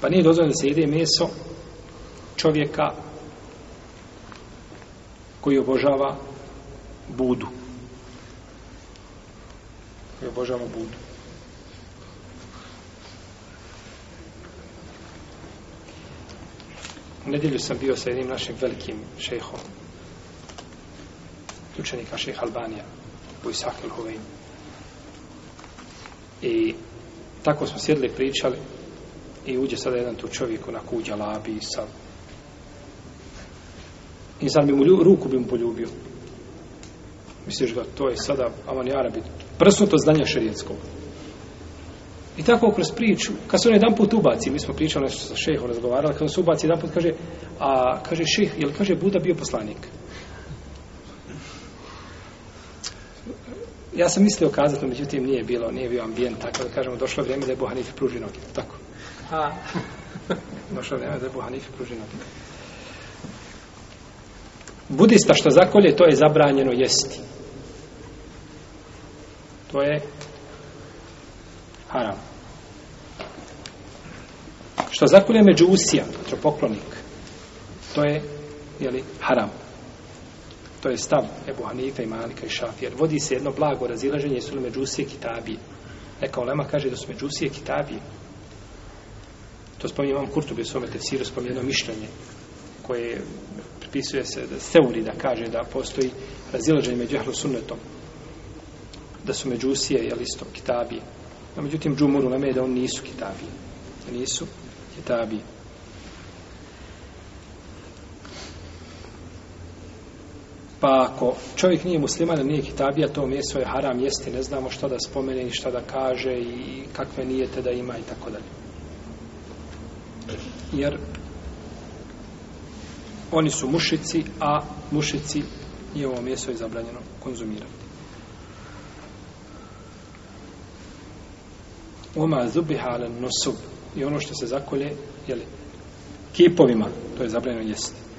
Pa nije dozvoljeno da se jede meso čovjeka koji obožava budu. Koji obožava budu. U nedjelju sam bio sa jednim našim velikim šehom, učenika šeha Albanija, u Isakel Huvein. I tako smo sjedli i pričali, I uđe sada jedan tu čovjek onako uđa labi i sa... I sad bi mu lju, ruku bi mu poljubio. Misliš ga, to je sada aman i arabi. Prsnuto znanje šerijetskog. I tako kroz priču, kad se on jedan put ubaci, mi smo pričali nešto sa šehom, razgovarali, kad on se ubaci jedan put, kaže, a kaže šeh, jel kaže Buda bio poslanik? ja sam mislio kazati, međutim nije bilo, nije bio ambijent, tako da kažemo, došlo vrijeme da je Buhanif pruži noge, tako. A. došlo vrijeme da je Buhanif pruži noge. Budista što zakolje, to je zabranjeno jesti. To je haram. Što zakolje među usija, to je poklonik, to je, jeli, haram. Haram. To je stav Ebu Hanife i Malika i Šafir. Vodi se jedno blago razilaženje su li međusije kitabije. Neka Olema kaže da su međusije kitabije. To spominje vam Kurtu bi svome tefsiru spominjeno mišljenje koje pripisuje se da seuri da kaže da postoji razilaženje među ehlu sunnetom. Da su međusije, jel isto, kitabije. A međutim, džumur Olema je da on nisu kitabije. Da nisu kitabije. Pa ako čovjek nije musliman, nije kitabija, to mjesto je haram jesti, ne znamo što da spomene i šta da kaže i kakve nijete da ima i tako dalje. Jer oni su mušici, a mušici je ovo mjesto je zabranjeno konzumirati. Oma zubihalen nosub i ono što se zakolje, jeli, kipovima, to je zabranjeno jesti.